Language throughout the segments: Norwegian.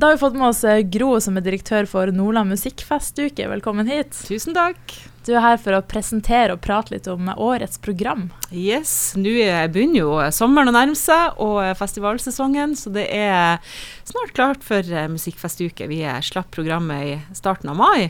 Da har vi fått med oss eh, Gro, som er direktør for Nordland musikkfestuke. Velkommen hit. Tusen takk. Du er her for å presentere og prate litt om årets program. Yes, Nå begynner jo sommeren å nærme seg, og festivalsesongen. Så det er snart klart for eh, musikkfestuke. Vi slapp programmet i starten av mai.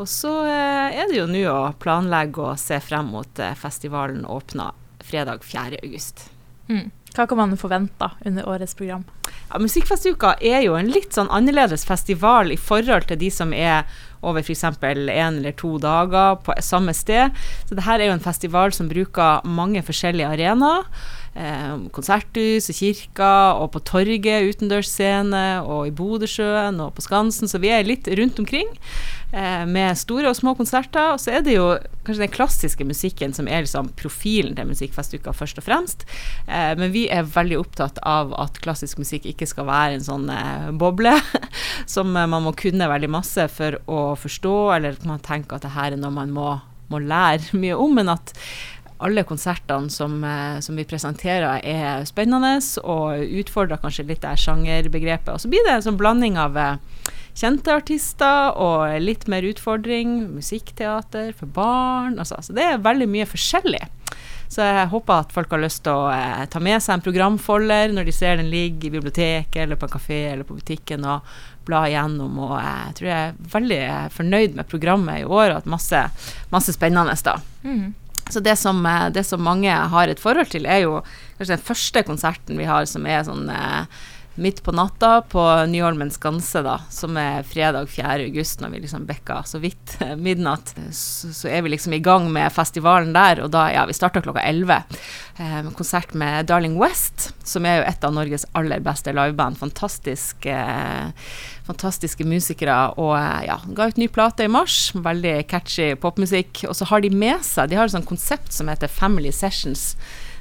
Og så eh, er det jo nå å planlegge og se frem mot festivalen åpner fredag 4. august. Mm. Hva kan man forvente under årets program? Ja, Musikkfestuka er jo en litt sånn annerledes festival i forhold til de som er over f.eks. én eller to dager på samme sted. Så dette er jo en festival som bruker mange forskjellige arenaer. Eh, konserthus og kirker, og på torget, utendørsscene, og i Bodøsjøen og på Skansen. Så vi er litt rundt omkring eh, med store og små konserter. Og så er det jo kanskje den klassiske musikken som er liksom profilen til Musikkfestuka først og fremst. Eh, men vi er veldig opptatt av at klassisk musikk ikke skal være en sånn boble som man må kunne veldig masse for å forstå, eller at man tenker at det her er noe man må, må lære mye om. men at alle konsertene som, eh, som, vi presenterer er spennende og utfordrer kanskje litt det sjangerbegrepet. Og så blir det en sånn blanding av eh, kjente artister og litt mer utfordring. Musikkteater for barn. Altså. Så det er veldig mye forskjellig. Så jeg håper at folk har lyst til å eh, ta med seg en programfolder når de ser den ligge i biblioteket eller på en kafé eller på butikken og bla igjennom. Og jeg tror jeg er veldig fornøyd med programmet i år og at masse, masse spennende da. Mm. Så det som, eh, det som, mange har et forhold til, er jo kanskje den første konserten vi har som er sånn eh, midt på natta på Nyholmen skanse, da, som er fredag 4. august, når vi liksom bikka så vidt midnatt. Så, så, er vi liksom i gang med festivalen der, og da, ja, vi starta klokka 11. Eh, konsert med Darling West, som er jo et av Norges aller beste liveband. Fantastisk, eh, fantastiske musikere. Og eh, ja, ga ut ny plate i mars. Veldig catchy popmusikk. Og så har de med seg De har et sånt konsept som heter Family Sessions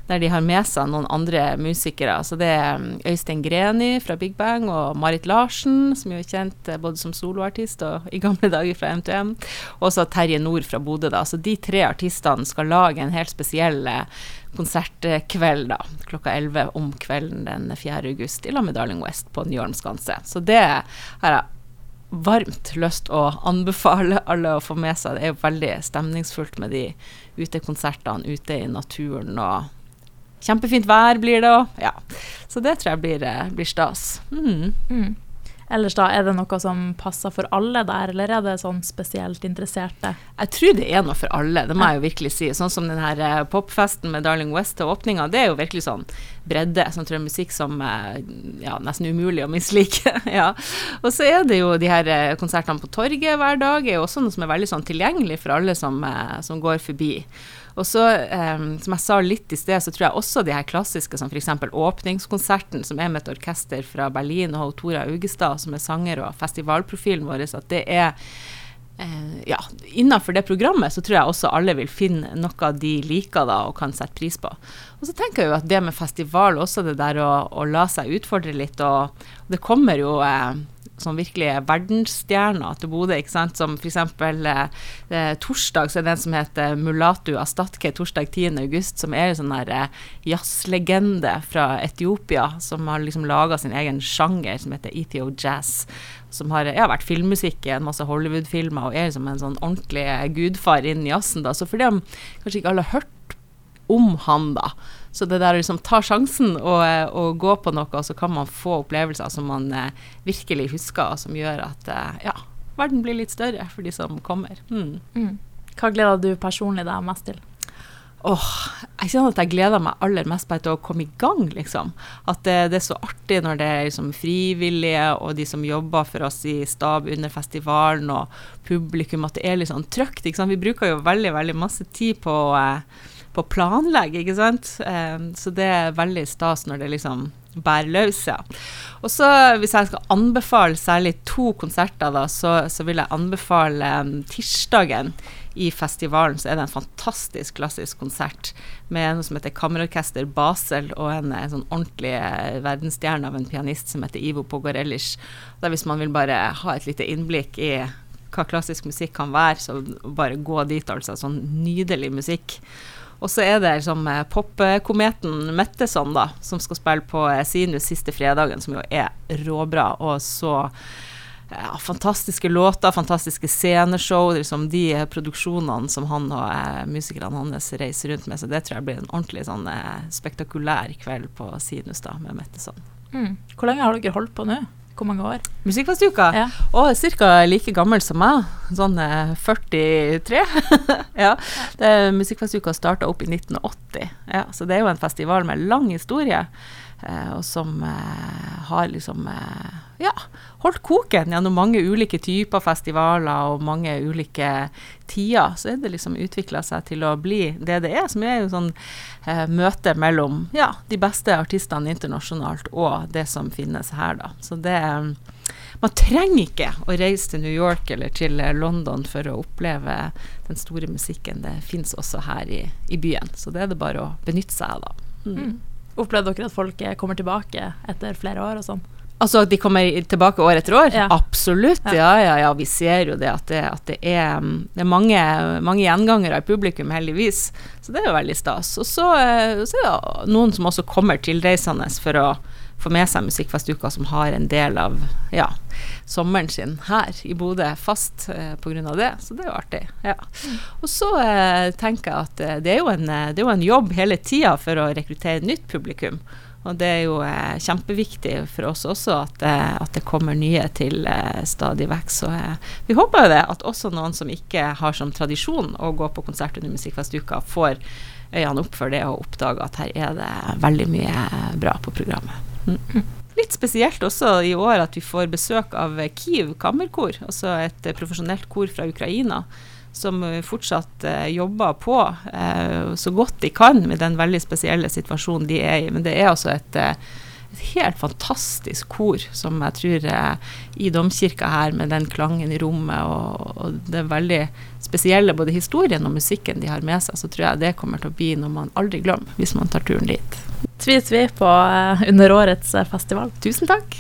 der de har med seg noen andre musikere. Så det er um, Øystein Greni fra Big Bang og Marit Larsen, som jo er kjent eh, både som soloartist og i gamle dager fra MTM, og så Terje Nord fra Bodø. da. Så de tre artistene skal lage en helt spesiell eh, konsertkveld da, klokka 11 om kvelden den 4. august i Lamme Darling West på Nyholm skanse. Så det har jeg varmt lyst å anbefale alle å få med seg. Det er jo veldig stemningsfullt med de utekonsertene ute i naturen og Kjempefint vær blir det òg. Ja. Så det tror jeg blir, eh, blir stas. Mm. Mm. Ellers da, Er det noe som passer for alle der, eller er det sånn spesielt interesserte? Jeg tror det er noe for alle, det må jeg jo virkelig si. Sånn som den her eh, popfesten med Darling West til åpninga, det er jo virkelig sånn bredde. Sånn tror jeg musikk som eh, ja, nesten umulig å mislike. ja. Og så er det jo de her konsertene på torget hver dag, er jo også noe som er veldig sånn tilgjengelig for alle som, som går forbi. Og så, um, som jeg sa litt i sted, så tror jeg også de her klassiske, som f.eks. åpningskonserten, som er med et orkester fra Berlin, og Tora Augestad, som er sanger, og festivalprofilen vår, at det er uh, ja, Innenfor det programmet så tror jeg også alle vil finne noe de liker da, og kan sette pris på. Og så tenker jeg jo at det med festival, også det der å, å la seg utfordre litt, og, det kommer jo uh, sånn virkelig er verdensstjerner til Bodø. ikke sant? Som f.eks. Eh, eh, torsdag så er det en som heter Mulatu Astatke, torsdag 10.8, som er en sånn der eh, jazzlegende fra Etiopia, som har liksom laga sin egen sjanger som heter Ethio Jazz. Som har ja, vært filmmusikk i en masse Hollywood-filmer og er liksom en sånn ordentlig gudfar innen jazzen. da, Så fordi om kanskje ikke alle har hørt om han, da, så det der å liksom ta sjansen og, og, gå på noe, og så kan man få opplevelser som man eh, virkelig husker, og som gjør at eh, ja, verden blir litt større for de som kommer. Mm. Mm. Hva gleder du personlig deg mest til? Åh, jeg kjenner at jeg gleder meg aller mest bare til å komme i gang, liksom. At det, det er så artig når det er liksom frivillige og de som jobber for oss i stab under festivalen og publikum, at det er litt sånn trøkt. Vi bruker jo veldig, veldig masse tid på eh, på å planlegge, ikke sant. Um, så det er veldig stas når det liksom bærer løs, ja. Og så hvis jeg skal anbefale særlig to konserter, da, så, så vil jeg anbefale um, tirsdagen i festivalen så er det en fantastisk klassisk konsert med noe som heter Kammerorkester Basel, og en, en sånn ordentlig eh, verdensstjerne av en pianist som heter Ivo Pogorellis. Da hvis man vil bare ha et lite innblikk i hva klassisk musikk kan være, så bare gå dit, altså. Sånn nydelig musikk. Og så er det liksom eh, popkometen Metteson, da, som skal spille på eh, Sinus siste fredagen, som jo er råbra. Og så ja, fantastiske låter, fantastiske sceneshow. Liksom de eh, produksjonene som han og eh, musikerne hans reiser rundt med. Så det tror jeg blir en ordentlig sånn eh, spektakulær kveld på Sinus da, med Metteson. Mm. Hvor lenge har dere holdt på nå? Hvor mange år? Musikkfestuka? Ja. Og ca. like gammel som meg. Sånn eh, 43. ja. Det, Musikkfestuka starta opp i 1980, ja, så det er jo en festival med lang historie. Eh, og som eh, har liksom eh, ja, holdt koken gjennom mange ulike typer festivaler og mange ulike tider. Så er det liksom utvikla seg til å bli det det er, som er jo sånn eh, møte mellom ja, de beste artistene internasjonalt og det som finnes her, da. Så det man trenger ikke å reise til New York eller til London for å oppleve den store musikken. Det fins også her i, i, byen, så det er det bare å benytte seg av, da. Mm. Mm. Opplevde dere at folk kommer tilbake etter flere år og sånn? Altså at de kommer tilbake år etter år? Ja. Absolutt, ja. ja, ja Vi ser jo det at det, at det er, det er mange, mange, gjengangere i publikum, heldigvis. Så det er jo veldig stas. Og så, eh, så er det noen som også kommer tilreisende for å få med seg Musikkfestuka, som har en del av ja, sommeren sin her i Bodø fast eh, pga. det. Så det er jo artig. Ja. Og så eh, tenker jeg at eh, det er jo en, eh, det er jo en jobb hele tida for å rekruttere nytt publikum. Og det er jo eh, kjempeviktig for oss også at, eh, at det kommer nye til eh, stadig vekk. Så eh, vi håper jo det at også noen som ikke har som tradisjon å gå på konsert under Musikkfestuka, får øynene opp for det og oppdager at her er det veldig mye bra på programmet. Mm. Litt spesielt også i år at vi får besøk av Kiev kammerkor, altså et profesjonelt kor fra Ukraina som fortsatt eh, jobber på eh, så godt de kan med den veldig spesielle situasjonen de er i. Men det er altså et, eh, et helt fantastisk kor som jeg tror eh, i domkirka her, med den klangen i rommet og, og, det veldig spesielle både historien og musikken de har med seg, så tror jeg det kommer til å bli noe man aldri glemmer hvis man tar turen dit. Tvi tvi på eh, under årets festival. Tusen takk.